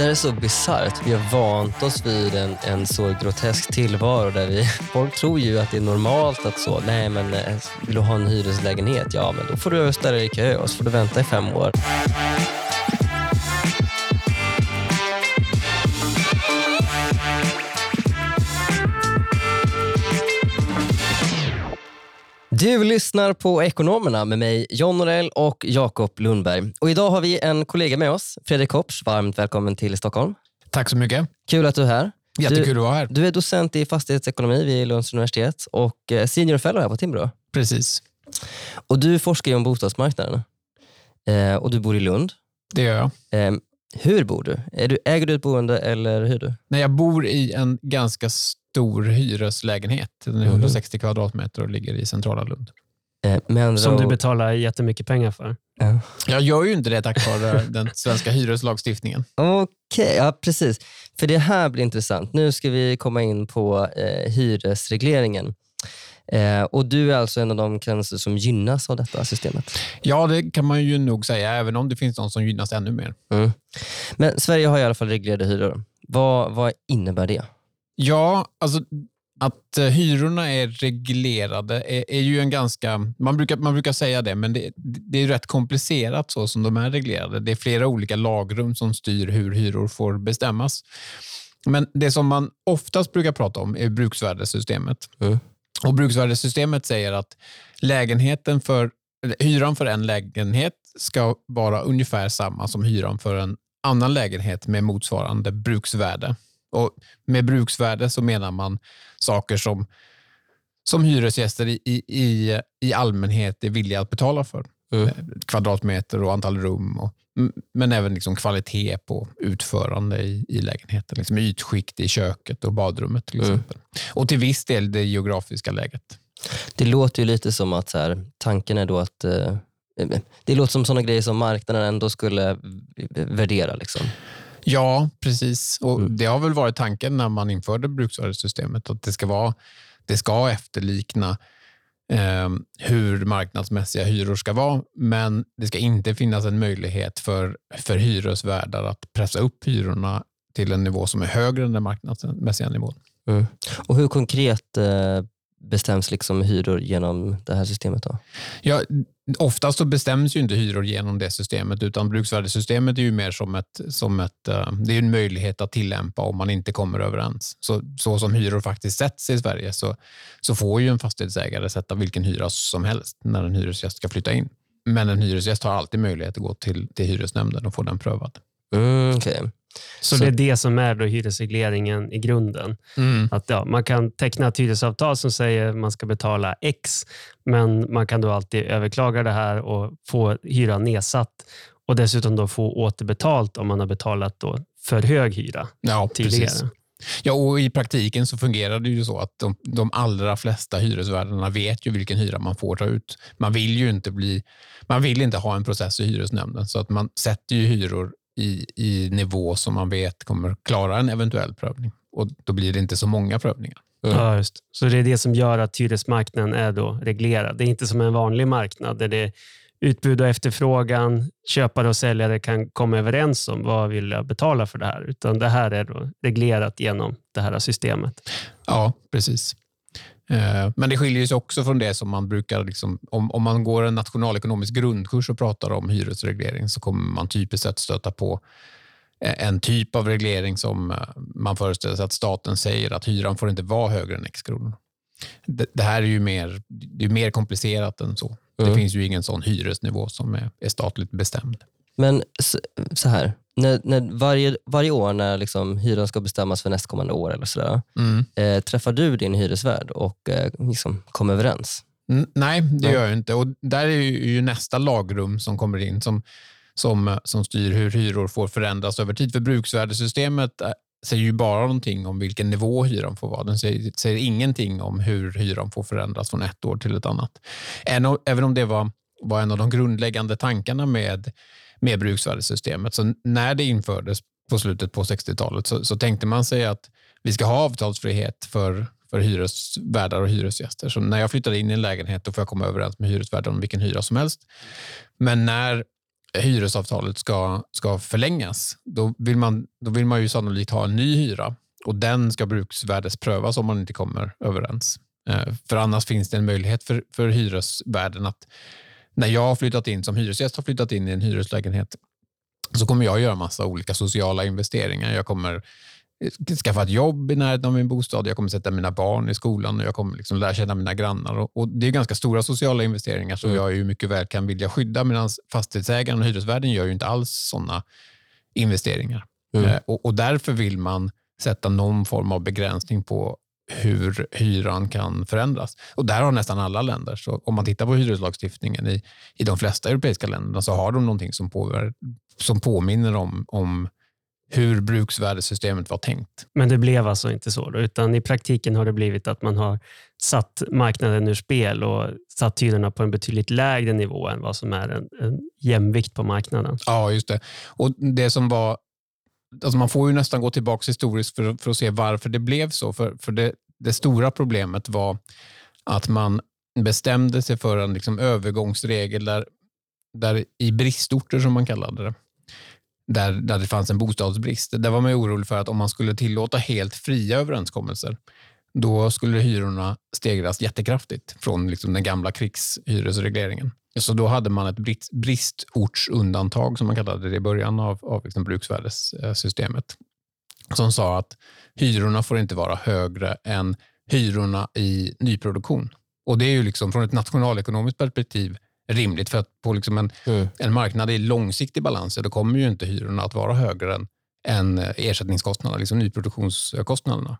där är så bisarrt. Vi har vant oss vid en, en så grotesk tillvaro där vi, folk tror ju att det är normalt att så, nej men eh, vill du ha en hyreslägenhet? Ja, men då får du ställa dig i kö och så får du vänta i fem år. Du lyssnar på Ekonomerna med mig John Norell och Jakob Lundberg. Och idag har vi en kollega med oss, Fredrik Hopps. Varmt välkommen till Stockholm. Tack så mycket. Kul att du är här. Jättekul att vara här. Du är docent i fastighetsekonomi vid Lunds universitet och eh, senior fellow här på Timbro. Precis. Och du forskar ju om bostadsmarknaden eh, och du bor i Lund. Det gör jag. Eh, hur bor du? Äger du ett boende eller hyr du? Nej, jag bor i en ganska stor hyreslägenhet. Den är 160 Mhm. kvadratmeter och ligger i centrala Lund. Eh, Som du betalar jättemycket pengar för. Ja. Jag gör ju inte det tack vare den svenska hyreslagstiftningen. Okej, ja precis. För det här blir intressant. Nu ska vi komma in på eh, hyresregleringen. Eh, och Du är alltså en av de kränser som gynnas av detta systemet. Ja, det kan man ju nog säga, även om det finns de som gynnas ännu mer. Mm. Men Sverige har i alla fall reglerade hyror. Vad, vad innebär det? Ja, alltså att eh, hyrorna är reglerade är, är ju en ganska... Man brukar, man brukar säga det, men det, det är rätt komplicerat så som de är reglerade. Det är flera olika lagrum som styr hur hyror får bestämmas. Men det som man oftast brukar prata om är bruksvärdessystemet. Mm. Och Bruksvärdessystemet säger att lägenheten för, hyran för en lägenhet ska vara ungefär samma som hyran för en annan lägenhet med motsvarande bruksvärde. Och Med bruksvärde så menar man saker som, som hyresgäster i, i, i, allmänhet är villiga att betala för. Mm. Eh, Kvadratmeter och antal rum, och, men även liksom kvalitet på utförande i, i lägenheten. Liksom ytskikt i köket och badrummet till Mm. exempel. Och till viss del det geografiska läget. Det låter ju lite som att så här, tanken är då att eh, det låter som sådana grejer som marknaden ändå skulle värdera. Liksom. Ja, precis. Och Mm. Det har väl varit tanken när man införde bruksvärdessystemet att det ska, vara, det ska efterlikna eh, hur marknadsmässiga hyror ska vara, men det ska inte finnas en möjlighet för, för hyresvärdar att pressa upp hyrorna till en nivå som är högre än den marknadsmässiga nivån. Mm. Och Hur konkret eh, bestäms liksom hyror genom det här systemet? då? Ja, oftast så bestäms ju inte hyror genom det systemet, utan bruksvärdessystemet är ju mer som ett, som ett eh, det är en möjlighet att tillämpa om man inte kommer överens. Så, så som hyror faktiskt sätts i Sverige så, så får ju en fastighetsägare sätta vilken hyra som helst när en hyresgäst ska flytta in. Men en hyresgäst har alltid möjlighet att gå till, till hyresnämnden och få den prövad. Mm, okej. Så, Så- det är det som är då hyresregleringen i grunden. Att ja, Man kan teckna ett hyresavtal som säger att man ska betala X, men man kan då alltid överklaga det här och få hyran nedsatt och dessutom då få återbetalt om man har betalat då för hög hyra Ja, tidigare. precis. Ja, och I praktiken så fungerar det ju så att de, de allra flesta hyresvärdarna vet ju vilken hyra man får ta ut. Man vill ju inte, bli, man vill inte ha en process i hyresnämnden, så att man sätter ju hyror i, i nivå som man vet kommer klara en eventuell prövning. Och Då blir det inte så många prövningar. Mm. Ja, just. Så det är det som gör att hyresmarknaden är då reglerad. Det är inte som en vanlig marknad där det är utbud och efterfrågan, köpare och säljare kan komma överens om vad vill jag betala för det här. Utan det här är då reglerat genom det här systemet. Ja, precis. Eh, Men det skiljer sig också från det som man brukar... Liksom, om, om man går en nationalekonomisk grundkurs och pratar om hyresreglering så kommer man typiskt sett stöta på eh, en typ av reglering som eh, man föreställer sig att staten säger att hyran får inte vara högre än x kronor. Det, det här är ju mer, det är mer komplicerat än så. Mm. Det finns ju ingen sån hyresnivå som är, är statligt bestämd. Men så här, när, när varje, varje år när liksom hyran ska bestämmas för nästkommande år eller sådär, Mm. eh, träffar du din hyresvärd och eh, liksom kommer överens? Nej, det gör jag inte. Och där är ju, nästa lagrum som kommer in som, som, som styr hur hyror får förändras över tid. För bruksvärdessystemet eh, säger ju bara någonting om vilken nivå hyran får vara. Den säger, säger ingenting om hur hyran får förändras från ett år till ett annat. Även om det var, var en av de grundläggande tankarna med, med bruksvärdessystemet. Så när det infördes på slutet på 60-talet så, så tänkte man sig att vi ska ha avtalsfrihet för, för hyresvärdar och hyresgäster. Så när jag flyttade in i en lägenhet då får jag komma överens med hyresvärden om vilken hyra som helst. Men när hyresavtalet ska, ska förlängas, då vill, man, då vill man ju sannolikt ha en ny hyra och den ska bruksvärdesprövas om man inte kommer överens. Eh, för annars finns det en möjlighet för, för hyresvärden att när jag har flyttat in som hyresgäst har flyttat in i en hyreslägenhet så kommer jag göra massa olika sociala investeringar. Jag kommer skaffa ett jobb i närheten av min bostad, jag kommer sätta mina barn i skolan och jag kommer liksom lära känna mina grannar. Och, och Det är ganska stora sociala investeringar som mm. jag ju mycket väl kan vilja skydda medan fastighetsägaren och hyresvärden gör ju inte alls sådana investeringar. Mm. Eh, och, och, Därför vill man sätta någon form av begränsning på hur hyran kan förändras. Och Där har nästan alla länder. Så om man tittar på hyreslagstiftningen i, i de flesta europeiska länderna så har de någonting som, påver, som påminner om, om hur bruksvärdessystemet var tänkt. Men det blev alltså inte så? Då, utan i praktiken har det blivit att man har satt marknaden ur spel och satt hyrorna på en betydligt lägre nivå än vad som är en, en jämvikt på marknaden. Ja, just det. Och det som var Alltså man får ju nästan gå tillbaka historiskt för, för att se varför det blev så. För, för det, det stora problemet var att man bestämde sig för en liksom övergångsregel där, där i bristorter, som man kallade det, där, där det fanns en bostadsbrist. Där var man orolig för att om man skulle tillåta helt fria överenskommelser, då skulle hyrorna stegras jättekraftigt från liksom den gamla krigshyresregleringen. Så då hade man ett bristortsundantag, som man kallade det i början av, av liksom bruksvärdessystemet, som sa att hyrorna får inte vara högre än hyrorna i nyproduktion. Och Det är ju liksom från ett nationalekonomiskt perspektiv rimligt. För att på liksom en, mm. en marknad i långsiktig balans, då kommer ju inte hyrorna att vara högre än, än ersättningskostnaderna, liksom nyproduktionskostnaderna.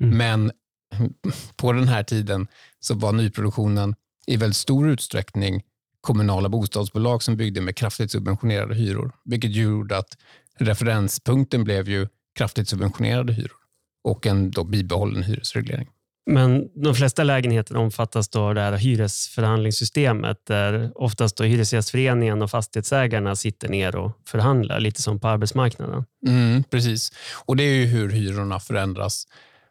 Mm. Men på den här tiden så var nyproduktionen i väldigt stor utsträckning kommunala bostadsbolag som byggde med kraftigt subventionerade hyror, vilket gjorde att referenspunkten blev ju kraftigt subventionerade hyror och en då bibehållen hyresreglering. Men de flesta lägenheter omfattas då av det här hyresförhandlingssystemet där oftast då Hyresgästföreningen och fastighetsägarna sitter ner och förhandlar, lite som på arbetsmarknaden. Mm, precis. Och Det är ju hur hyrorna förändras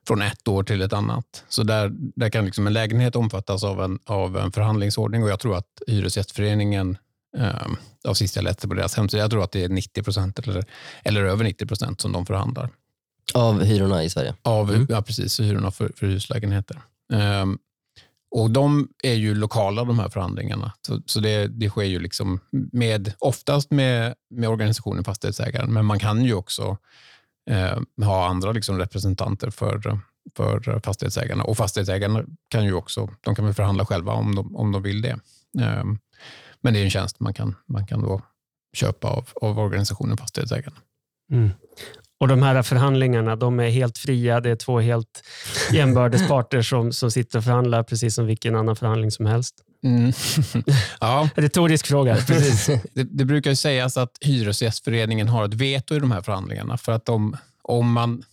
från ett år till ett annat. Så där, där kan liksom en lägenhet omfattas av en, av en förhandlingsordning och jag tror att Hyresgästföreningen eh, av sist jag läste på deras hemsida, jag tror att det är 90 procent eller, eller över 90 procent som de förhandlar. Av hyrorna i Sverige? Av, mm. Ja, precis. Hyrorna för, för huslägenheter. Um, och De är ju lokala, de här förhandlingarna. Så, så det, det sker ju liksom med, oftast med, med organisationen fastighetsägaren, men man kan ju också eh, ha andra liksom representanter för, för fastighetsägarna. Och fastighetsägarna kan ju också de kan förhandla själva om de, om de vill det. Eh, men det är en tjänst man kan, man kan då köpa av, av organisationen fastighetsägarna. Mm. Och De här förhandlingarna de är helt fria. Det är två helt jämbördes parter som, som sitter och förhandlar precis som vilken annan förhandling som helst. Mm. ja. Retorisk fråga. Precis. Det, det brukar sägas att Hyresgästföreningen har ett veto i de här förhandlingarna. För att de, om man,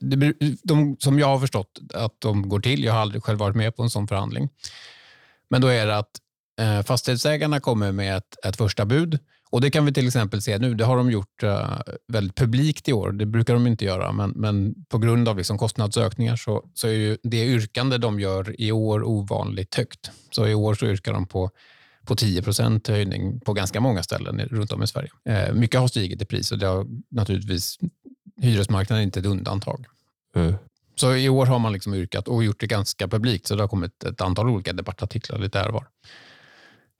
de, de, som jag har förstått att de går till, jag har aldrig själv varit med på en sån förhandling, men då är det att eh, fastighetsägarna kommer med ett, ett första bud och Det kan vi till exempel se nu. Det har de gjort uh, väldigt publikt i år. Det brukar de inte göra, men, men på grund av liksom kostnadsökningar så, så är ju det yrkande de gör i år ovanligt högt. Så i år så yrkar de på, på 10 procent höjning på ganska många ställen runt om i Sverige. Uh, mycket har stigit i pris och det har naturligtvis hyresmarknaden är inte ett undantag. Mm. Så i år har man liksom yrkat och gjort det ganska publikt, så det har kommit ett antal olika debattartiklar lite här var.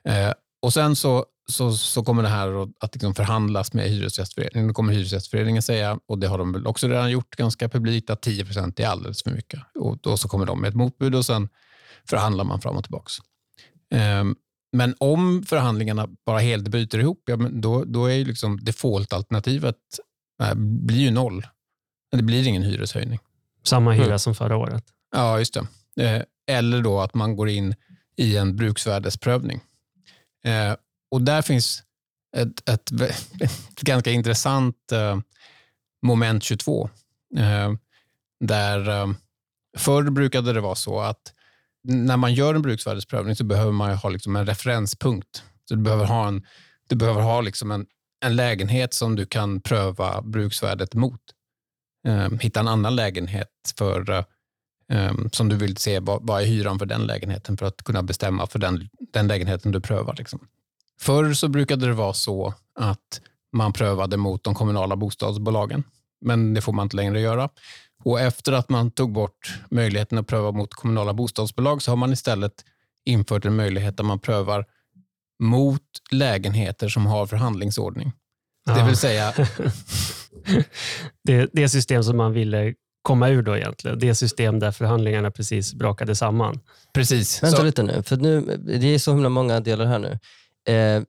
Uh, och sen så så, så kommer det här att liksom förhandlas med Hyresgästföreningen. Då kommer Hyresgästföreningen säga, och det har de väl också redan gjort ganska publikt, att 10 procent är alldeles för mycket. Och då så kommer de med ett motbud och sen förhandlar man fram och tillbaka. Um, men om förhandlingarna bara helt bryter ihop, ja, men då, då är ju liksom default-alternativet äh, blir ju noll. Det blir ingen hyreshöjning. Samma hyra mm. som förra året? Ja, just det. Eh, eller då att man går in i en bruksvärdesprövning. Och där finns ett, ett, ett ganska intressant eh, moment 22. Eh, där eh, Förr brukade det vara så att när man gör en bruksvärdesprövning så behöver man ha liksom en referenspunkt. Så du behöver ha, en, du behöver ha liksom en, en lägenhet som du kan pröva bruksvärdet mot. Eh, hitta en annan lägenhet för, som du vill se, vad, vad är hyran för den lägenheten för att kunna bestämma för den, den lägenheten du prövar. Liksom. Förr så brukade det vara så att man prövade mot de kommunala bostadsbolagen. Men det får man inte längre göra. Och efter att man tog bort möjligheten att pröva mot kommunala bostadsbolag så har man istället infört en möjlighet där man prövar mot lägenheter som har förhandlingsordning. Ja. Det vill säga... det, det system som man ville komma ur då egentligen. Det system där förhandlingarna precis brakade samman. Precis. Vänta så... lite nu, för nu, det är så himla många delar här nu. Eh,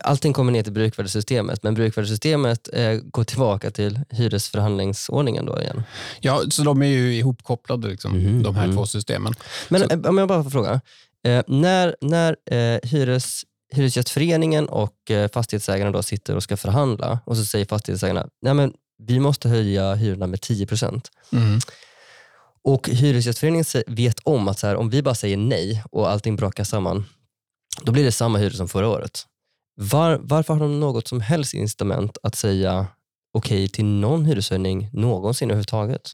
allting kommer ner till bruksvärdessystemet, men bruksvärdessystemet eh, går tillbaka till hyresförhandlingsordningen då igen. Ja, så de är ju ihopkopplade, liksom, mm, de här mm. två systemen. Men så... Eh, om jag bara får fråga. Eh, när när eh, hyres, Hyresgästföreningen och eh, fastighetsägarna då sitter och ska förhandla och så säger fastighetsägarna, nej men vi måste höja hyrorna med 10 procent. Mm. Och Hyresgästföreningen vet om att så här, om vi bara säger nej och allting brakar samman, då blir det samma hyror som förra året. Var, varför har de något som helst incitament att säga okej okay till någon hyreshöjning någonsin överhuvudtaget?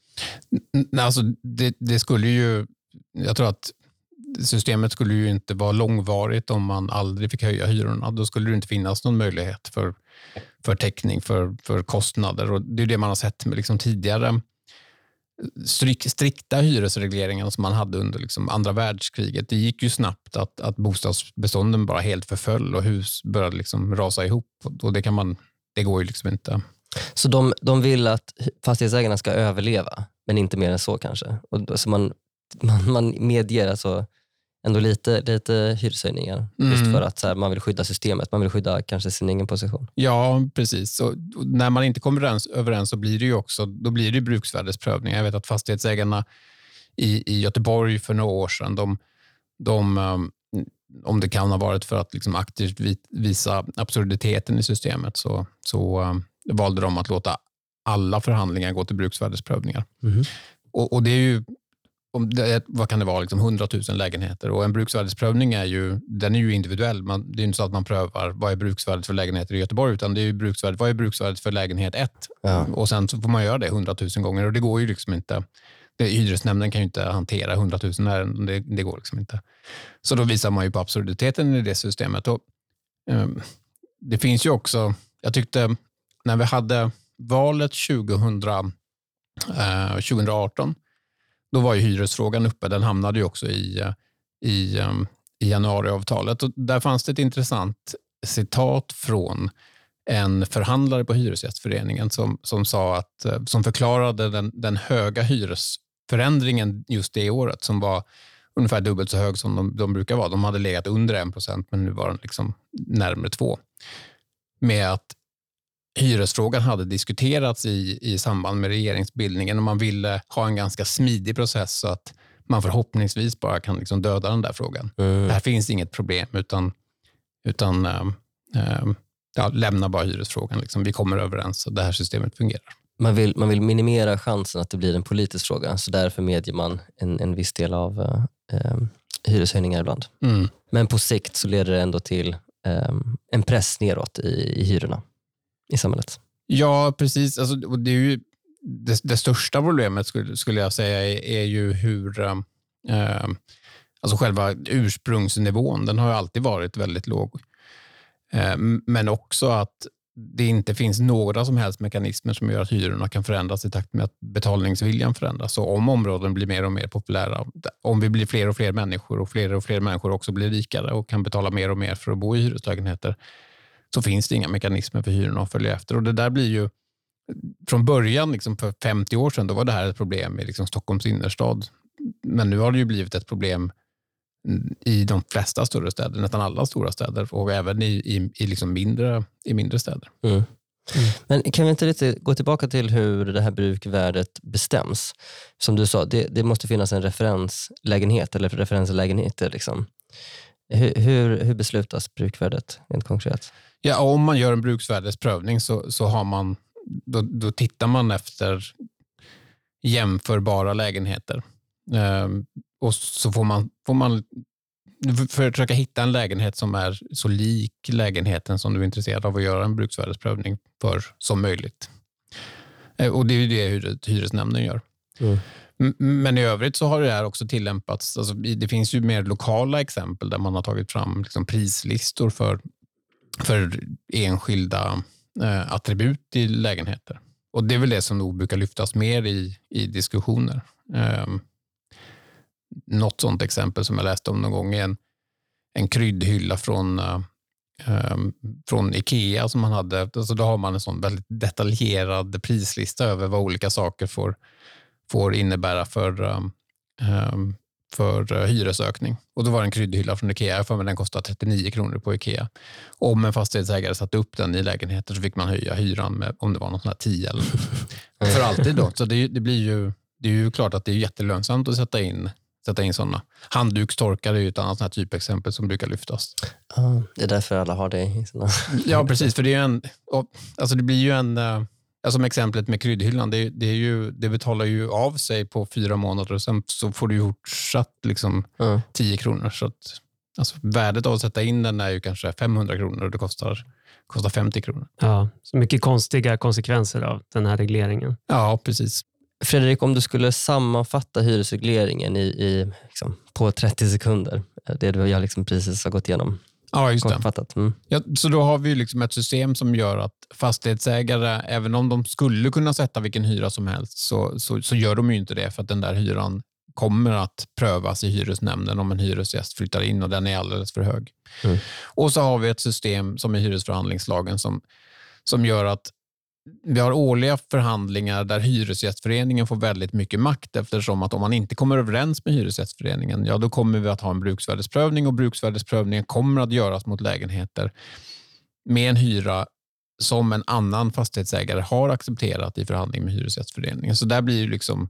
Nej, alltså det, det skulle ju, jag tror att systemet skulle ju inte vara långvarigt om man aldrig fick höja hyrorna. Då skulle det inte finnas någon möjlighet för, för täckning för, för kostnader. Och det är det man har sett med liksom tidigare strikta hyresregleringen som man hade under liksom andra världskriget. Det gick ju snabbt att, att bostadsbestånden bara helt förföll och hus började liksom rasa ihop. Och det, kan man, det går ju liksom inte. Så de, de vill att fastighetsägarna ska överleva, men inte mer än så kanske? Och, så man, man, man medger alltså ändå lite, lite hyreshöjningar. Mm. Just för att så här, man vill skydda systemet. Man vill skydda kanske sin egen position. Ja, precis. Och, när man inte kommer överens, så blir det ju också då blir det bruksvärdesprövning. Jag vet att fastighetsägarna i, i Göteborg för några år sedan, de, de um, om det kan ha varit för att liksom aktivt visa absurditeten i systemet, så, så um, valde de att låta alla förhandlingar gå till bruksvärdesprövningar. Mm. Och, och, det är ju om det, vad kan det vara, liksom 100 000 lägenheter. Och en bruksvärdesprövning är ju, den är ju individuell. Man, det är inte så att man prövar vad är bruksvärdet för lägenheter i Göteborg, utan det är ju bruksvärdet, vad är bruksvärdet för lägenhet 1? Ja. Och sen så får man göra det 100 000 gånger och det går ju liksom inte. Det, hyresnämnden kan ju inte hantera 100 000 ärenden. Det, det går liksom inte. Så då visar man ju på absurditeten i det systemet. Och, um, det finns ju också, jag tyckte när vi hade valet 2000, uh, 2018 då var ju hyresfrågan uppe. Den hamnade ju också i, eh, i, ehm, i januariavtalet. Och där fanns det ett intressant citat från en förhandlare på Hyresgästföreningen som, som, sa att, eh, som förklarade den, den höga hyresförändringen just det året som var ungefär dubbelt så hög som de, de brukar vara. De hade legat under 1 procent, men nu var den liksom närmare 2. Med att hyresfrågan hade diskuterats i, i samband med regeringsbildningen och man ville ha en ganska smidig process så att man förhoppningsvis bara kan liksom döda den där frågan. Mm. Här finns inget problem utan, utan ähm, ähm, ja, lämna bara hyresfrågan. Liksom. Vi kommer överens och det här systemet fungerar. Man vill, man vill minimera chansen att det blir en politisk fråga så därför medger man en, en viss del av äh, hyreshöjningar ibland. Mm. Men på sikt så leder det ändå till en press neråt i, i hyrorna i samhället. Ja, precis. Alltså, det, är ju, det, det, största problemet skulle, skulle jag säga är, är ju hur eh, eh alltså själva ursprungsnivån, den har ju alltid varit väldigt låg. Eh, men också att det inte finns några som helst mekanismer som gör att hyrorna kan förändras i takt med att betalningsviljan förändras. Så om områden blir mer och mer populära, om vi blir fler och fler människor och fler och fler människor också blir rikare och kan betala mer och mer för att bo i hyreslägenheter, så finns det inga mekanismer för hyrorna att följa efter. Och det där blir ju från början, liksom för 50 år sedan, då var det här ett problem i liksom Stockholms innerstad. Men nu har det ju blivit ett problem i de flesta större städer, nästan alla stora städer och även i, i, i, liksom mindre, i mindre städer. Mm. Mm. Men kan vi inte lite gå tillbaka till hur det här brukvärdet bestäms? Som du sa, det, det måste finnas en referenslägenhet eller referenslägenheter. Liksom. Hur, hur, hur beslutas brukvärdet rent konkret? Ja, om man gör en bruksvärdesprövning så, så har man, då, då tittar man efter jämförbara lägenheter. Ehm, och så får man, får man försöka hitta en lägenhet som är så lik lägenheten som du är intresserad av att göra en bruksvärdesprövning för som möjligt. Ehm, och Det är det hyresnämnden gör. Mm. Men i övrigt så har det här också tillämpats. Alltså det finns ju mer lokala exempel där man har tagit fram liksom prislistor för för enskilda eh, attribut i lägenheter. Och Det är väl det som nog brukar lyftas mer i, i diskussioner. Eh, något sånt exempel som jag läste om någon gång är en, en kryddhylla från, eh, ehm, från Ikea som man hade. Alltså då har man en sån väldigt detaljerad prislista över vad olika saker får, får innebära för, eh, för uh, hyresökning. Och Då var det en kryddhylla från Ikea, för mig den kostade 39 kronor på Ikea. Om en fastighetsägare satte upp den i lägenheter så fick man höja hyran med om det var något sånt här 10 eller för alltid. Då. Så det, det, blir ju, det är ju klart att det är jättelönsamt att sätta in sätta in sådana. Handdukstorkare är ju ett annat sånt typexempel som brukar lyftas. Ah, det är därför alla har det i sina... ja, precis. För det, är en, alltså det blir ju en... Eh, som exemplet med kryddhyllan, det, det, är ju, det betalar ju av sig på fyra månader och sen så får du fortsatt liksom mm. 10 kronor. Så att, alltså värdet av att sätta in den är ju kanske 500 kronor och det kostar, kostar 50 kronor. Ja, så mycket konstiga konsekvenser av den här regleringen. Ja, precis. Fredrik, om du skulle sammanfatta hyresregleringen i, i liksom, på 30 sekunder, det du jag liksom precis har gått igenom. Ja, just det. Mm. Ja, så då har vi liksom ett system som gör att fastighetsägare, även om de skulle kunna sätta vilken hyra som helst, så, så, så gör de ju inte det för att den där hyran kommer att prövas i hyresnämnden om en hyresgäst flyttar in och den är alldeles för hög. Mm. Och så har vi ett system som i hyresförhandlingslagen som, som gör att vi har årliga förhandlingar där Hyresgästföreningen får väldigt mycket makt eftersom att om man inte kommer överens med Hyresgästföreningen, ja då kommer vi att ha en bruksvärdesprövning och bruksvärdesprövningen kommer att göras mot lägenheter med en hyra som en annan fastighetsägare har accepterat i förhandling med Hyresgästföreningen. Så där blir det liksom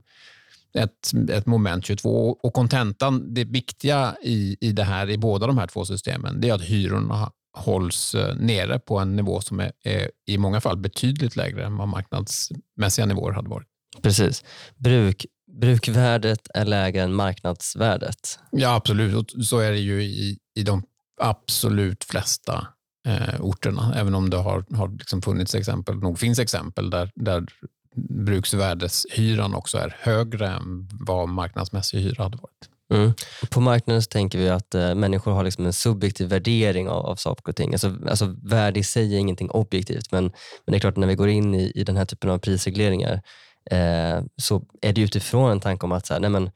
ett, ett moment 22 och kontentan, det viktiga i, i det här i båda de här två systemen, det är att hyrorna hålls eh, nere på en nivå som är, är, i många fall betydligt lägre än vad marknadsmässiga nivåer hade varit. Precis. Bruk, brukvärdet är lägre än marknadsvärdet. Ja, absolut. Och så är det ju i, i de absolut flesta eh, orterna, även om det har, har liksom funnits exempel, nog finns exempel där, där bruksvärdeshyran också är högre än vad marknadsmässig hyra hade varit. Mm. På marknaden så tänker vi att eh, människor har liksom en subjektiv värdering av, av saker och ting. Alltså, alltså värde i sig är ingenting objektivt, men, men det är klart när vi går in i, i den här typen av prisregleringar eh, så är det utifrån en tanke om att så här, nej men,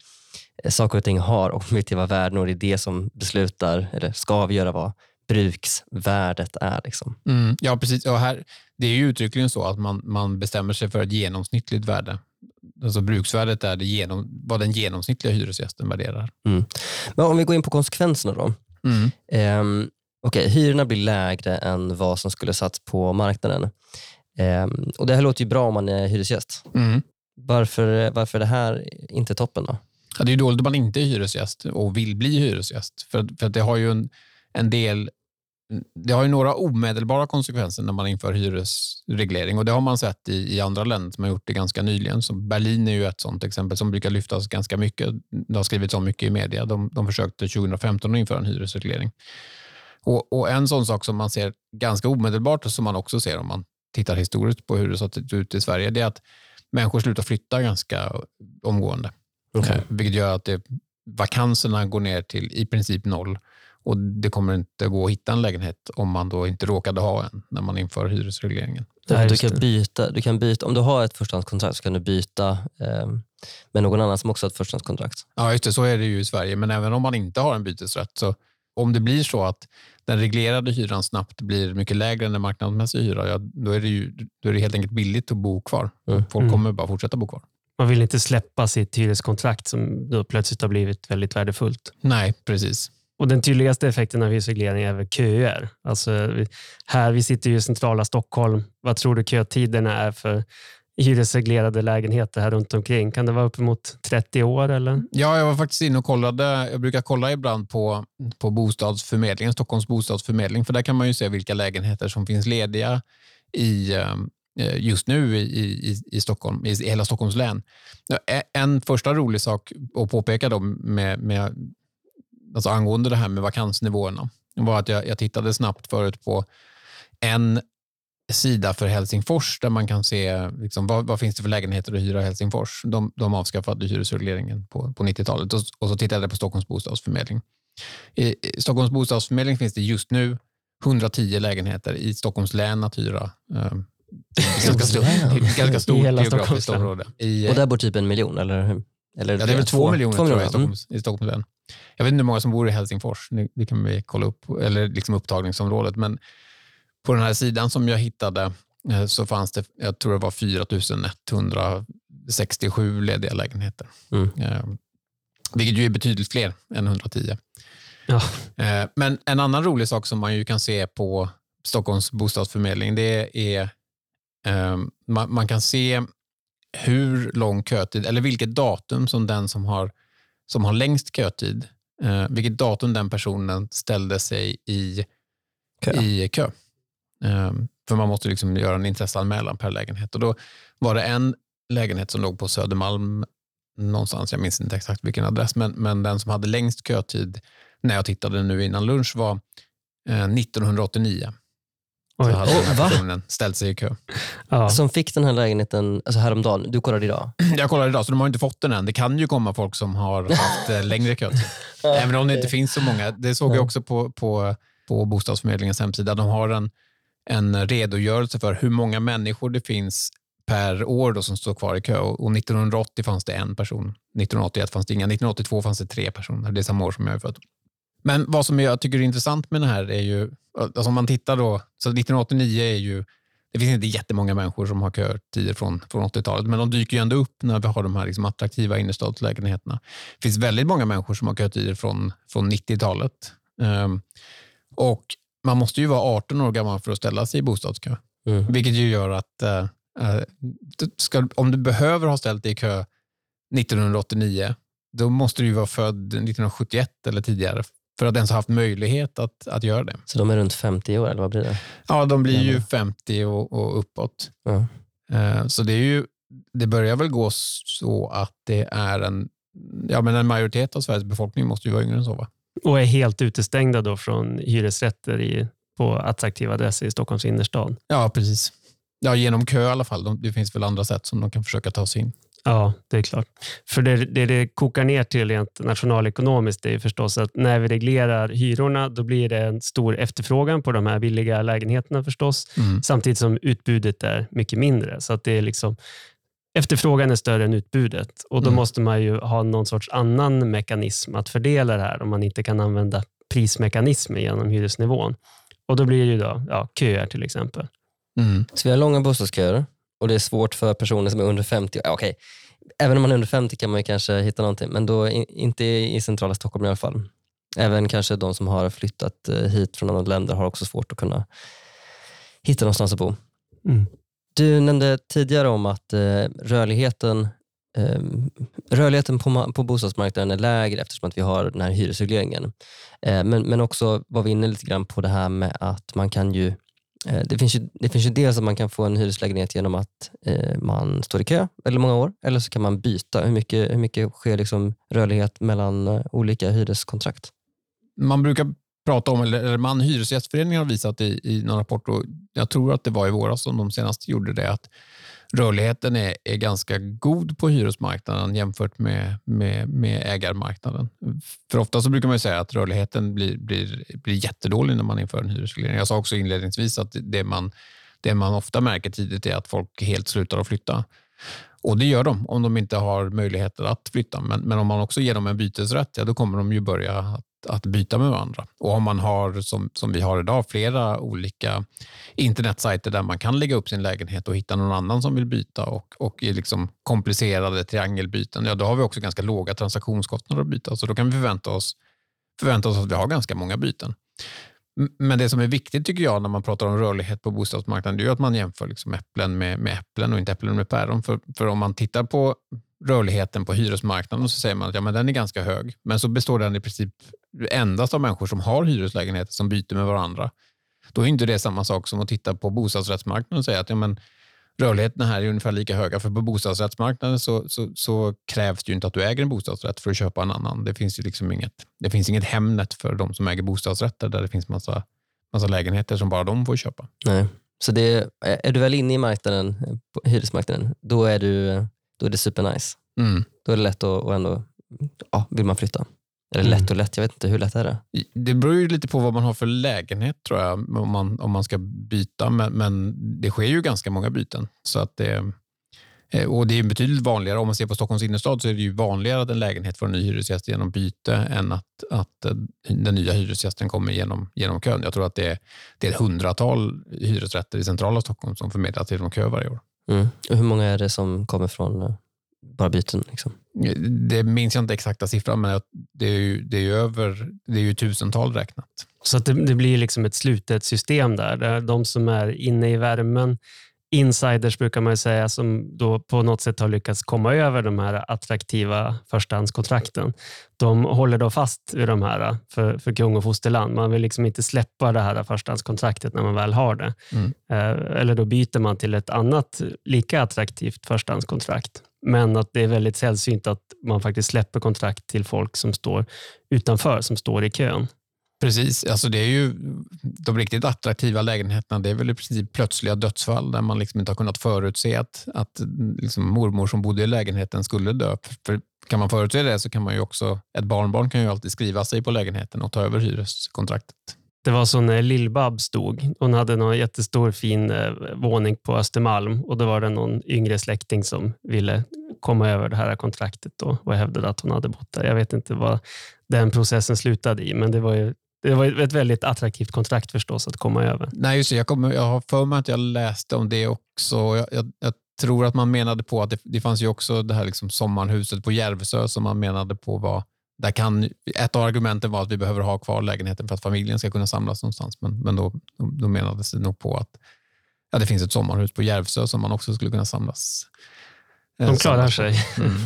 eh, saker och ting har objektiva värden och det är det som beslutar, eller ska avgöra vad bruksvärdet är. Liksom. Mm, ja, precis. Och här, det är ju uttryckligen så att man, man bestämmer sig för ett genomsnittligt värde alltså bruksvärdet är det genom, vad den genomsnittliga hyresgästen värderar. Mm. Men om vi går in på konsekvenserna då. Mm. Um, okay, hyrorna blir lägre än vad som skulle satts på marknaden. Um, och Det här låter ju bra om man är hyresgäst. Mm. Varför, varför är det här inte toppen då? Ja, det är dåligt om man inte är hyresgäst och vill bli hyresgäst. För, för det har ju en, en del det har ju några omedelbara konsekvenser när man inför hyresreglering och det har man sett i, i andra länder som har gjort det ganska nyligen. Så Berlin är ju ett sånt exempel som brukar lyftas ganska mycket. Det har skrivits om mycket i media. De, de försökte 2015 att införa en hyresreglering. Och, och, En sån sak som man ser ganska omedelbart och som man också ser om man tittar historiskt på hur det sett ut i Sverige, det är att människor slutar flytta ganska omgående. Okay. Vilket gör att det, vakanserna går ner till i princip noll och Det kommer inte gå att hitta en lägenhet om man då inte råkade ha en när man inför hyresregleringen. Ja, du, kan byta, du kan byta, om du har ett förstahandskontrakt så kan du byta eh, med någon annan som också har ett förstahandskontrakt. Ja, just det. Så är det ju i Sverige. Men även om man inte har en bytesrätt, så om det blir så att den reglerade hyran snabbt blir mycket lägre än den marknadsmässiga hyran, ja, då, är det ju, då är det helt enkelt billigt att bo kvar. Mm. Folk mm. kommer bara fortsätta bo kvar. Man vill inte släppa sitt hyreskontrakt som då plötsligt har blivit väldigt värdefullt. Nej, precis. Och Den tydligaste effekten av hyresreglering är väl köer. Alltså, här, vi sitter ju i centrala Stockholm. Vad tror du kötiderna är för hyresreglerade lägenheter här runt omkring? Kan det vara uppemot 30 år? Eller? Ja, jag var faktiskt inne och kollade. Jag brukar kolla ibland på, på bostadsförmedlingen, Stockholms bostadsförmedling, för där kan man ju se vilka lägenheter som finns lediga i, eh, just nu i, i, i Stockholm, i hela Stockholms län. E-, en första rolig sak att påpeka då med, med alltså angående det här med vakansnivåerna var att jag, jag tittade snabbt förut på en sida för Helsingfors där man kan se liksom, vad, vad finns det för lägenheter att hyra i Helsingfors. De, de avskaffade hyresregleringen på, på 90-talet och, och, så tittade jag på Stockholms bostadsförmedling. I, I Stockholms bostadsförmedling finns det just nu 110 lägenheter i Stockholms län att hyra. Eh, ganska, stor, ganska stort geografiskt område. I, Och där bor typ en miljon, eller hur? Eller ja, det är väl två, miljoner tror jag, i, Mm. Stockholms, i Stockholms län. Jag vet inte hur många som bor i Helsingfors. Det, kan vi kolla upp. Eller liksom upptagningsområdet. Men på den här sidan som jag hittade eh, så fanns det, jag tror det var 4 167 lediga lägenheter. Mm. Eh, vilket ju är betydligt fler än 110. Ja. Eh, Men en annan rolig sak som man ju kan se på Stockholms bostadsförmedling, det är eh, man, man kan se hur lång kötid, eller vilket datum som den som har, som har längst kötid, eh, vilket datum den personen ställde sig i Kö. i kö. Eh, för man måste liksom göra en intresseanmälan per lägenhet. Och då var det en lägenhet som låg på Södermalm någonstans, jag minns inte exakt vilken adress, men, men den som hade längst kötid när jag tittade nu innan lunch var eh, 1989. Oj. Så hade den Oh, här va? personen ställt sig i kö. Ja. Som fick den här lägenheten alltså häromdagen. Du kollade idag. Jag kollade idag, så de har inte fått den än. Det kan ju komma folk som har haft eh, längre kötid. Även om det inte finns så många. Det såg jag också på, på, på Bostadsförmedlingens hemsida. De har en, en redogörelse för hur många människor det finns per år då som står kvar i kö. Och 1980 fanns det en person. 1981 fanns det inga. 1982 fanns det tre personer. Det är samma år som jag är född. Men vad som jag tycker är intressant med det här är ju, alltså om man tittar då, så 1989 är ju, det finns inte jättemånga människor som har kötider från, från 80-talet, men de dyker ju ändå upp när vi har de här liksom attraktiva innerstadslägenheterna. Det finns väldigt många människor som har kötider från, från 90-talet. Ehm, och man måste ju vara 18 år gammal för att ställa sig i bostadskö. Mm. Vilket ju gör att du ska, om du behöver ha ställt dig i kö 1989, då måste du ju vara född 1971 eller tidigare för att ens ha haft möjlighet att, att göra det. Så de är runt 50 år, eller vad blir det? Ja, de blir ju Ja. 50 och, och uppåt. Ja. Eh, Så det, är ju, det börjar väl gå så att det är en, ja, men en majoritet av Sveriges befolkning måste ju vara yngre än så. Va? Och är helt utestängda då från hyresrätter i, på attraktiva adresser i Stockholms innerstad. Ja, precis. Ja, genom kö i alla fall. De, det finns väl andra sätt som de kan försöka ta sig in. Ja, det är klart. För det det, det kokar ner till rent nationalekonomiskt är ju förstås att när vi reglerar hyrorna då blir det en stor efterfrågan på de här billiga lägenheterna förstås. Mm. Samtidigt som utbudet är mycket mindre. Så att det är liksom, efterfrågan är större än utbudet och då Mm. måste man ju ha någon sorts annan mekanism att fördela det här om man inte kan använda prismekanismer genom hyresnivån. Och Då blir det ju då, ja, köer till exempel. Mm. Så vi har långa bostadsköer och det är svårt för personer som är under 50. Ja, okej. Även om man är under 50 kan man ju kanske hitta någonting, men då inte i centrala Stockholm i alla fall. Även kanske de som har flyttat eh, hit från andra länder har också svårt att kunna hitta någonstans att bo. Mm. Du nämnde tidigare om att eh, rörligheten, eh, rörligheten på, ma- på bostadsmarknaden är lägre eftersom att vi har den här hyresregleringen. Men, men också var vi inne lite grann på det här med att man kan ju Eh, det finns, ju, det finns ju dels att man kan få en hyreslägenhet genom att eh, man står i kö väldigt många år, eller så kan man byta. Hur mycket, hur mycket sker liksom rörlighet mellan eh, olika hyreskontrakt? Man brukar prata om, eller man, Hyresgästföreningen har visat i, i någon rapport, och jag tror att det var i våras som de senast gjorde det, att rörligheten är, är ganska god på hyresmarknaden jämfört med, med, med ägarmarknaden. För ofta så brukar man ju säga att rörligheten blir, blir, blir jättedålig när man inför en hyresreglering. Jag sa också inledningsvis att det man, det man ofta märker tidigt är att folk helt slutar att flytta. Och det gör de om de inte har möjligheter att flytta. Men, men om man också ger dem en bytesrätt, ja, då kommer de ju börja att, byta med varandra. Och om man har, som, som vi har idag, flera olika internetsajter där man kan lägga upp sin lägenhet och hitta någon annan som vill byta och, och i liksom komplicerade triangelbyten, ja, då har vi också ganska låga transaktionskostnader att byta. Så då kan vi förvänta oss, förvänta oss att vi har ganska många byten. Men det som är viktigt tycker jag när man pratar om rörlighet på bostadsmarknaden, det är ju att man jämför liksom äpplen med, med äpplen och inte äpplen med päron. För, för om man tittar på rörligheten på hyresmarknaden så säger man att ja, men den är ganska hög. Men så består den i princip endast av människor som har hyreslägenheter som byter med varandra. Då är inte det samma sak som att titta på bostadsrättsmarknaden och säga att ja, men rörligheten här är ungefär lika höga. För på bostadsrättsmarknaden så, så, så krävs det ju inte att du äger en bostadsrätt för att köpa en annan. Det finns ju liksom inget, det finns inget Hemnet för de som äger bostadsrätter där det finns massa, massa lägenheter som bara de får köpa. Nej. Så det, är är du väl inne i marknaden, eh, hyresmarknaden, då är, du, då är det supernice. Mm. Då är det lätt att och ändå, ja, vill man flytta. Eller Mm. lätt och lätt, jag vet inte. Hur lätt är det? Det beror ju lite på vad man har för lägenhet tror jag, om man, om man ska byta. Men, men det sker ju ganska många byten. Så att det, eh, och det är betydligt vanligare, om man ser på Stockholms innerstad, så är det ju vanligare att en lägenhet får en ny hyresgäst genom byte än att, att eh, den nya hyresgästen kommer genom, genom kön. Jag tror att det är, det är ett hundratal hyresrätter i centrala Stockholm som förmedlas genom kö varje år. Mm. Och hur många är det som kommer från eh, bara byten? Liksom? Det minns jag inte exakta siffran, men det är ju, det är ju över det är ju tusental räknat. Så att det, det blir liksom ett slutet system där, där de som är inne i värmen, insiders brukar man ju säga, som då på något sätt har lyckats komma över de här attraktiva förstahandskontrakten. De håller då fast vid de här för, för kung och fosterland. Man vill liksom inte släppa det här förstahandskontraktet när man väl har det. Mm. Eh, Eller då byter man till ett annat lika attraktivt förstahandskontrakt. Men att det är väldigt sällsynt att man faktiskt släpper kontrakt till folk som står utanför, som står i kön. Precis, alltså det är ju de riktigt attraktiva lägenheterna. Det är väl i princip plötsliga dödsfall där man liksom inte har kunnat förutse att, att liksom mormor som bodde i lägenheten skulle dö. För kan man förutse det så kan man ju också, ett barnbarn kan ju alltid skriva sig på lägenheten och ta över hyreskontraktet. Det var så när Lill-Babs stod. Hon hade någon jättestor fin eh, våning på Östermalm och då var det någon yngre släkting som ville komma över det här kontraktet då och hävdade att hon hade bott där. Jag vet inte vad den processen slutade i, men det var ju det var ett väldigt attraktivt kontrakt förstås att komma över. Nej, just det, jag, kommer, jag har för mig att jag läste om det också. Jag, jag, jag tror att man menade på att det, det fanns ju också det här liksom sommarhuset på Järvsö som man menade på var där kan, ett av argumenten var att vi behöver ha kvar lägenheten för att familjen ska kunna samlas någonstans. Men, men då, då menades det nog på att ja, det finns ett sommarhus på Järvsö som man också skulle kunna samlas. eh, De klarar sig.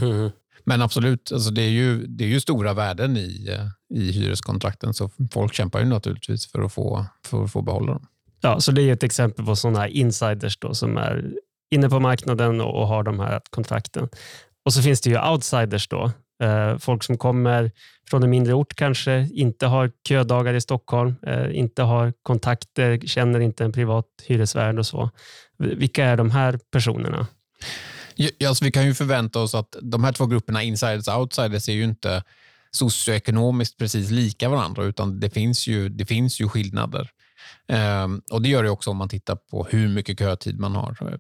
Mm. Men absolut, alltså det, är ju, det är ju stora värden i, eh, i hyreskontrakten så folk kämpar ju naturligtvis för att få, för att få behålla dem. Ja, så det är ett exempel på sådana här insiders då, som är inne på marknaden och, och har de här kontrakten. Och så finns det ju outsiders då. Eh, folk som kommer från en mindre ort kanske, inte har ködagar i Stockholm, eh, inte har kontakter, känner inte en privat hyresvärd och så. Vilka är de här personerna? Ja, alltså vi kan ju förvänta oss att de här två grupperna, insiders och outsiders, är ju inte socioekonomiskt precis lika varandra, utan det finns ju, det finns ju skillnader. Ehm, och Det gör det också om man tittar på hur mycket kötid man har. Eh,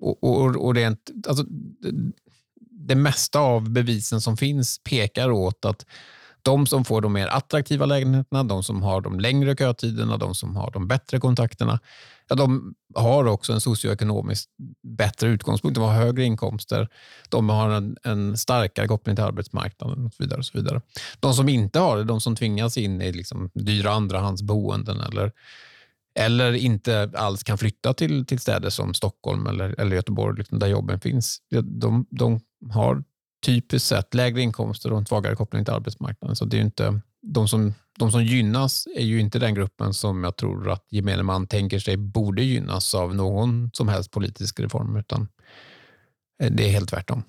och, och, och rent, alltså, det, mesta av bevisen som finns pekar åt att de som får de mer attraktiva lägenheterna, de som har de längre kötiderna, de som har de bättre kontakterna, ja, de har också en socioekonomiskt bättre utgångspunkt. De har högre inkomster, de har en, en starkare koppling till arbetsmarknaden och så vidare. Och så vidare. De som inte har det, de som tvingas in i liksom dyra andrahandsboenden eller, eller inte alls kan flytta till, till städer som Stockholm eller, eller Göteborg, liksom där jobben finns, de, de har typiskt sett lägre inkomster och en svagare koppling till arbetsmarknaden. Så det är ju inte, de, som, de som gynnas är ju inte den gruppen som jag tror att gemene man tänker sig borde gynnas av någon som helst politisk reform, utan eh, det är helt tvärtom.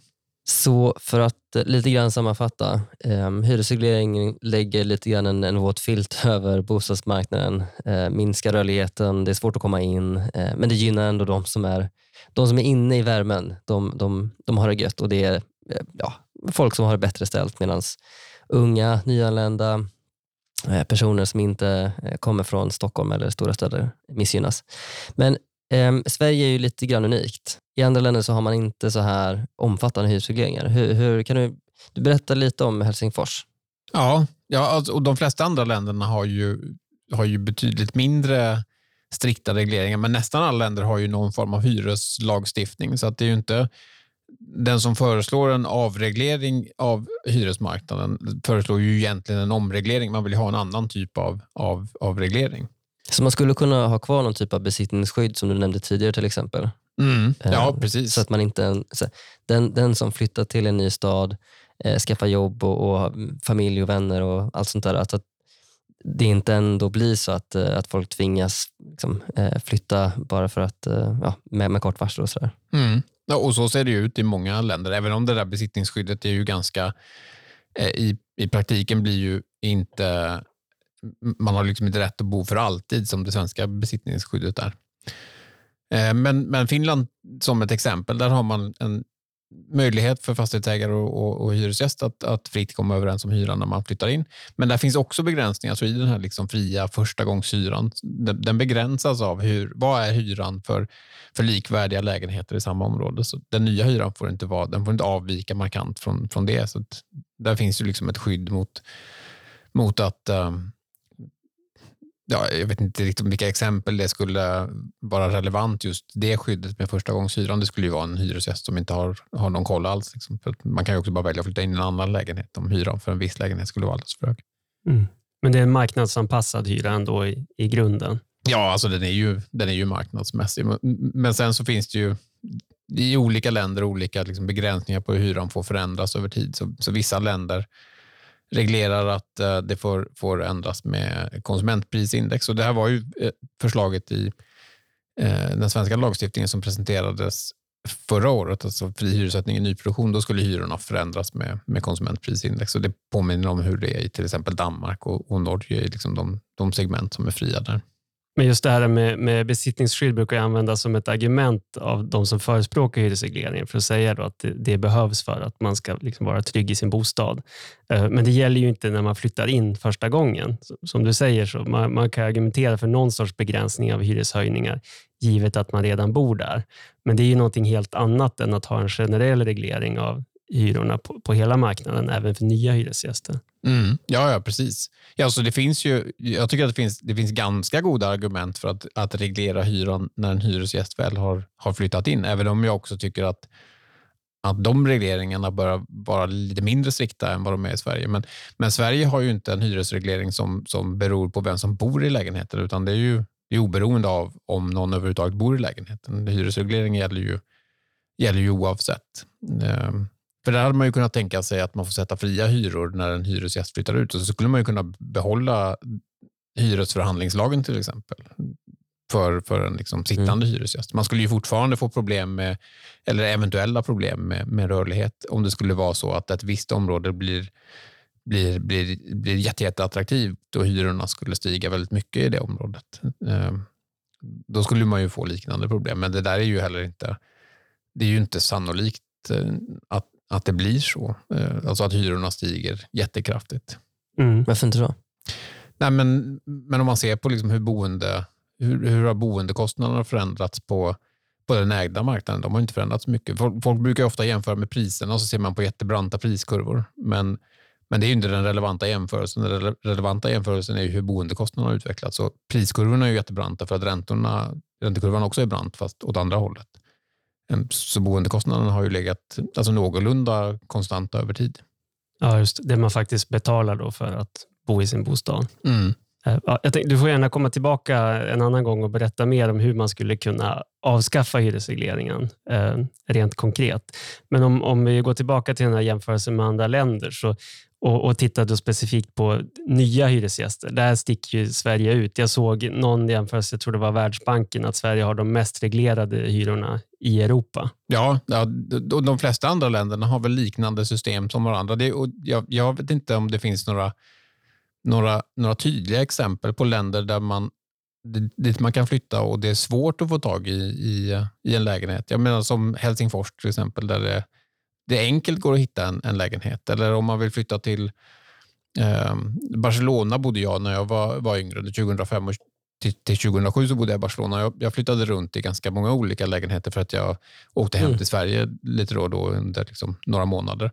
Så för att lite grann sammanfatta, eh, hyresregleringen lägger lite grann en, en våt filt över bostadsmarknaden, eh, minskar rörligheten, det är svårt att komma in, eh, men det gynnar ändå de som är, de som är inne i värmen. De, de, de har det gött och det är eh, ja, folk som har det bättre ställt medan unga, nyanlända, eh, personer som inte eh, kommer från Stockholm eller stora städer missgynnas. Men Um, Sverige är ju lite grann unikt. I andra länder så har man inte så här omfattande hyresregleringar. Hur, hur, kan du, du berätta lite om Helsingfors? Ja, ja alltså, och de flesta andra länderna har ju, har ju betydligt mindre strikta regleringar, men nästan alla länder har ju någon form av hyreslagstiftning. Så att det är ju inte den som föreslår en avreglering av hyresmarknaden föreslår ju egentligen en omreglering. Man vill ha en annan typ av, av, av reglering. Så man skulle kunna ha kvar någon typ av besittningsskydd som du nämnde tidigare till exempel? Mm. Ja, Eh, precis. Så att man inte, den, den som flyttar till en ny stad, eh, skaffar jobb och, och familj och vänner och allt sånt där, att, att det inte ändå blir så att, eh, att folk tvingas liksom, eh, flytta bara för att, eh, ja, med, med kort varsel och sådär. Mm. Ja, och så ser det ut i många länder, även om det där besittningsskyddet är ju ganska... Eh, i, I praktiken blir ju inte... Man har liksom inte rätt att bo för alltid som det svenska besittningsskyddet är. Eh, men, men Finland som ett exempel, där har man en möjlighet för fastighetsägare och, och, och hyresgäst att, att fritt komma överens om hyran när man flyttar in. Men där finns också begränsningar. Så I den här liksom fria förstagångshyran, den, den begränsas av hur, vad är hyran för, för likvärdiga lägenheter i samma område. Så Den nya hyran får inte, vara, den får inte avvika markant från, från det. Så där finns ju liksom ett skydd mot, mot att um, ja, jag vet inte riktigt vilka exempel det skulle vara relevant, just det skyddet med första gångshyran. Det skulle ju vara en hyresgäst som inte har, har någon koll alls. Liksom. Man kan ju också bara välja att flytta in i en annan lägenhet om hyran för en viss lägenhet skulle vara alldeles för hög. Mm. Men det är en marknadsanpassad hyra ändå i, i grunden? Ja, alltså den är, ju, den är ju marknadsmässig. Men sen så finns det ju i olika länder olika liksom begränsningar på hur hyran får förändras över tid. Så, så vissa länder reglerar att eh, det får, får ändras med konsumentprisindex. Och det här var ju eh, förslaget i eh, den svenska lagstiftningen som presenterades förra året, alltså fri hyressättning i nyproduktion, då skulle hyrorna förändras med, med konsumentprisindex. Och det påminner om hur det är i till exempel Danmark och, och Norge, liksom de, de segment som är fria där. Men just det här med, med besittningsskydd brukar användas som ett argument av de som förespråkar hyresregleringen för att säga att det, det, behövs för att man ska liksom vara trygg i sin bostad. Eh, men det gäller ju inte när man flyttar in första gången. Som du säger, så man, man kan argumentera för någon sorts begränsning av hyreshöjningar givet att man redan bor där. Men det är ju någonting helt annat än att ha en generell reglering av hyrorna på, på hela marknaden, även för nya hyresgäster. Mm. Ja, ja, precis. Ja, så det finns ju, jag tycker att det finns, det finns ganska goda argument för att, att reglera hyran när en hyresgäst väl har, har flyttat in. Även om jag också tycker att, att de regleringarna bör vara lite mindre strikta än vad de är i Sverige. Men, men Sverige har ju inte en hyresreglering som, som beror på vem som bor i lägenheten, utan det är ju det är oberoende av om någon överhuvudtaget bor i lägenheten. Hyresregleringen gäller ju, gäller ju oavsett. Um, för där hade man ju kunnat tänka sig att man får sätta fria hyror när en hyresgäst flyttar ut. Och så skulle man ju kunna behålla hyresförhandlingslagen till exempel för, för en liksom sittande mm. hyresgäst. Man skulle ju fortfarande få problem med, eller eventuella problem med, med rörlighet om det skulle vara så att ett visst område blir, blir, blir, blir jätte, jätteattraktivt och hyrorna skulle stiga väldigt mycket i det området. Ehm, då skulle man ju få liknande problem, men det där är ju heller inte, det är ju inte sannolikt eh, att att det blir så. Eh, alltså att hyrorna stiger jättekraftigt. Mm. Varför inte då? Nej, men, men om man ser på liksom hur, boende, hur, hur har boendekostnaderna förändrats på, på den ägda marknaden? De har inte förändrats mycket. Folk, folk brukar ofta jämföra med priserna och så ser man på jättebranta priskurvor. Men, men det är inte den relevanta jämförelsen. Den relevanta jämförelsen är hur boendekostnaderna har utvecklats. Så priskurvorna är jättebranta för att räntorna, räntekurvan också är brant, fast åt andra hållet. Så boendekostnaderna har ju legat alltså någorlunda konstanta över tid. Ja, just det man faktiskt betalar då för att bo i sin bostad. Mm. Eh, ja, tänkte, du får gärna komma tillbaka en annan gång och berätta mer om hur man skulle kunna avskaffa hyresregleringen eh, rent konkret. Men om, om vi går tillbaka till den här jämförelsen med andra länder så och, och tittade specifikt på nya hyresgäster. Där sticker ju Sverige ut. Jag såg någon jämförelse, jag tror det var Världsbanken, att Sverige har de mest reglerade hyrorna i Europa. Ja, ja de, de flesta andra länderna har väl liknande system som varandra. Det, och jag, jag vet inte om det finns några, några, några tydliga exempel på länder där man dit man kan flytta och det är svårt att få tag i, i, i en lägenhet. Jag menar som Helsingfors till exempel, där det det enkelt går att hitta en, en lägenhet. Eller om man vill flytta till eh, Barcelona bodde jag när jag var, var yngre, 2005 och till, till 2007 så bodde jag i Barcelona. Jag, jag, flyttade runt i ganska många olika lägenheter för att jag åkte hem mm. till Sverige lite då och då under liksom några månader.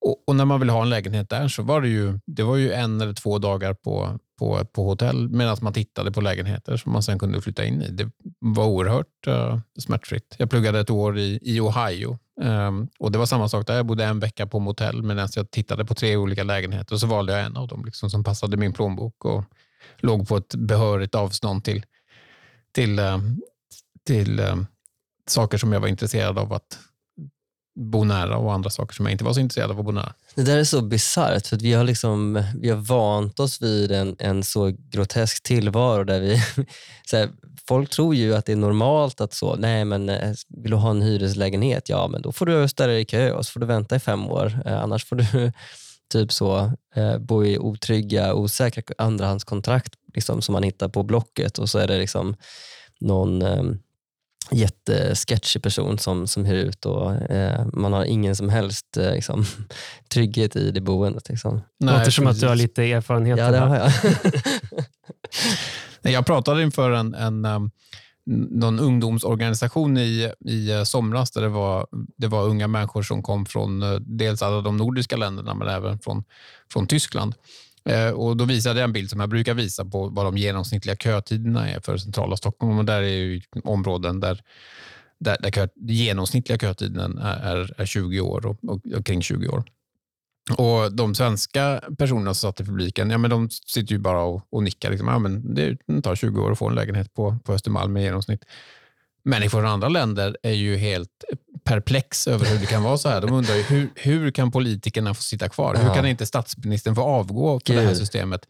Och, och, när man vill ha en lägenhet där så var det ju, det var ju en eller två dagar på, på, på hotell medan man tittade på lägenheter som man sen kunde flytta in i. Det var oerhört uh, smärtfritt. Jag pluggade ett år i, i Ohio um, och det var samma sak där. Jag bodde en vecka på motell medan alltså jag tittade på tre olika lägenheter och så valde jag en av dem liksom, som passade min plånbok och låg på ett behörigt avstånd till, till, uh, till um, saker som jag var intresserad av att bo nära och andra saker som jag inte var så intresserad av att bo nära. Det där är så bisarrt för vi har, liksom, vi har vant oss vid en, en så grotesk tillvaro där vi så här, folk tror ju att det är normalt att så, nej men eh, vill du ha en hyreslägenhet, ja men då får du ställa dig i kö och så får du vänta i fem år. Eh, annars får du typ så eh, bo i otrygga, osäkra andrahandskontrakt liksom, som man hittar på Blocket och så är det liksom någon jättesketchig person som, som hyr ut och eh, man har ingen som helst eh, liksom, trygghet i det boendet. Liksom. Nej, Låter som att du har lite erfarenhet. Ja, det har jag. jag pratade inför en, en um, någon ungdomsorganisation i, i eh, somras där det var, det var unga människor som kom från eh, dels alla de nordiska länderna men även från, från Tyskland. Eh, och Då visade jag en bild som jag brukar visa på vad de genomsnittliga kötiderna är för centrala Stockholm. Och där är ju områden där, där, där kö, genomsnittliga kötiden är, är 20 år och, och, och kring 20 år. Och De svenska personerna som satt i publiken ja, men de sitter ju bara och, och nickar. Liksom. Ja, men det tar 20 år att få en lägenhet på, på Östermalm i genomsnitt. Människor från andra länder är ju helt perplex över hur det kan vara så här. De undrar ju, hur, hur kan politikerna få sitta kvar? Hur kan inte statsministern få avgå Gud. det här systemet?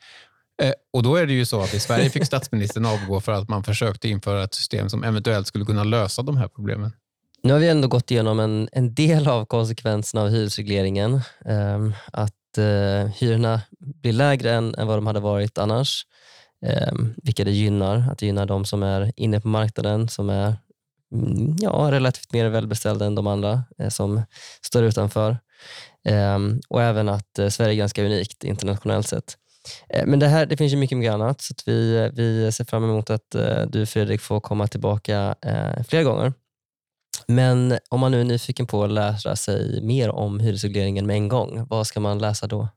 Eh, och Då är det ju så att i Sverige fick statsministern avgå för att man försökte införa ett system som eventuellt skulle kunna lösa de här problemen. Nu har vi ändå gått igenom en, en del av konsekvenserna av hyresregleringen. Um, att uh, hyrorna blir lägre än, än vad de hade varit annars. Um, vilka det gynnar. Att det gynnar de som är inne på marknaden, som är Mm, ja, relativt mer välbeställda än de andra eh, som står utanför. Um, och även att eh, Sverige är ganska unikt internationellt sett. Eh, men det, här, det finns ju mycket, mycket annat så vi, vi ser fram emot att eh, du Fredrik får komma tillbaka eh, fler gånger. Men om man nu är nyfiken på att lära sig mer om hyresregleringen med en gång, vad ska man läsa då?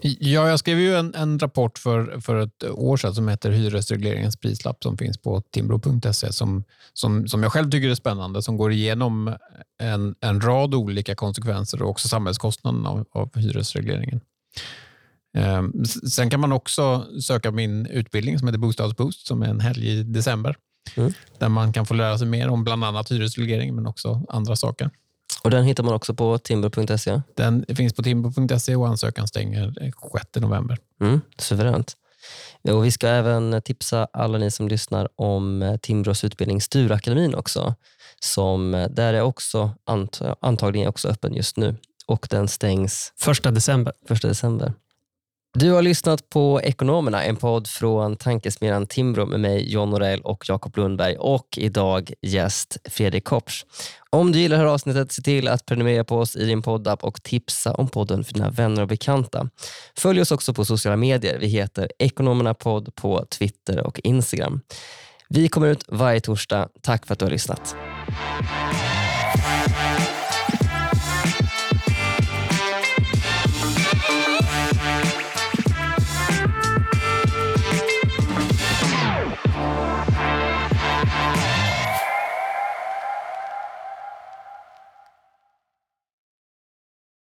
Ja, jag skrev ju en, en, rapport för, för ett år sedan som heter Hyresregleringens prislapp som finns på timbro.se som, som, som jag själv tycker är spännande, som går igenom en, en rad olika konsekvenser och också samhällskostnaden av, av hyresregleringen. Ehm, sen kan man också söka min utbildning som heter Bostadsboost som är en helg i december. Mm. Där man kan få lära sig mer om bland annat hyresreglering men också andra saker. Och Den hittar man också på timber.se? Den finns på timber.se och ansökan stänger 6 november. Mm, suveränt. Och vi ska även tipsa alla ni som lyssnar om Timbros utbildning Sturakademin också. Som, där är också ant, antagningen också öppen just nu och den stängs första december. Första december. Du har lyssnat på Ekonomerna, en podd från tankesmedjan Timbro med mig John Norell och Jakob Lundberg och idag gäst Fredrik Kopsch. Om du gillar det här avsnittet, se till att prenumerera på oss i din poddapp och tipsa om podden för dina vänner och bekanta. Följ oss också på sociala medier. Vi heter Ekonomerna podd på Twitter och Instagram. Vi kommer ut varje torsdag. Tack för att du har lyssnat.